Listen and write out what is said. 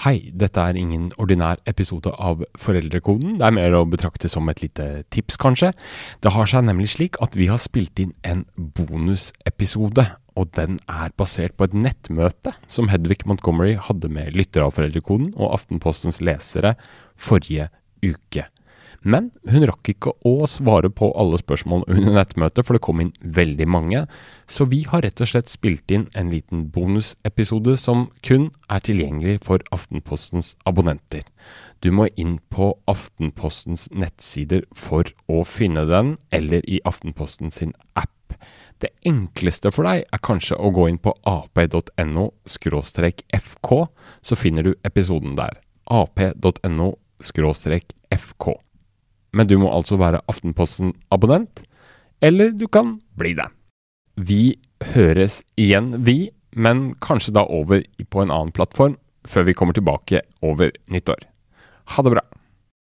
Hei, dette er ingen ordinær episode av Foreldrekoden. Det er mer å betrakte som et lite tips, kanskje. Det har seg nemlig slik at vi har spilt inn en bonusepisode, og den er basert på et nettmøte som Hedvig Montgomery hadde med lyttere av Foreldrekoden og Aftenpostens lesere forrige uke. Men hun rakk ikke å svare på alle spørsmål under nettmøtet, for det kom inn veldig mange. Så vi har rett og slett spilt inn en liten bonusepisode som kun er tilgjengelig for Aftenpostens abonnenter. Du må inn på Aftenpostens nettsider for å finne den, eller i Aftenposten sin app. Det enkleste for deg er kanskje å gå inn på ap.no fk, så finner du episoden der. ap.no fk. Men du må altså være Aftenposten-abonnent, eller du kan bli det. Vi høres igjen, vi, men kanskje da over på en annen plattform før vi kommer tilbake over nyttår. Ha det bra.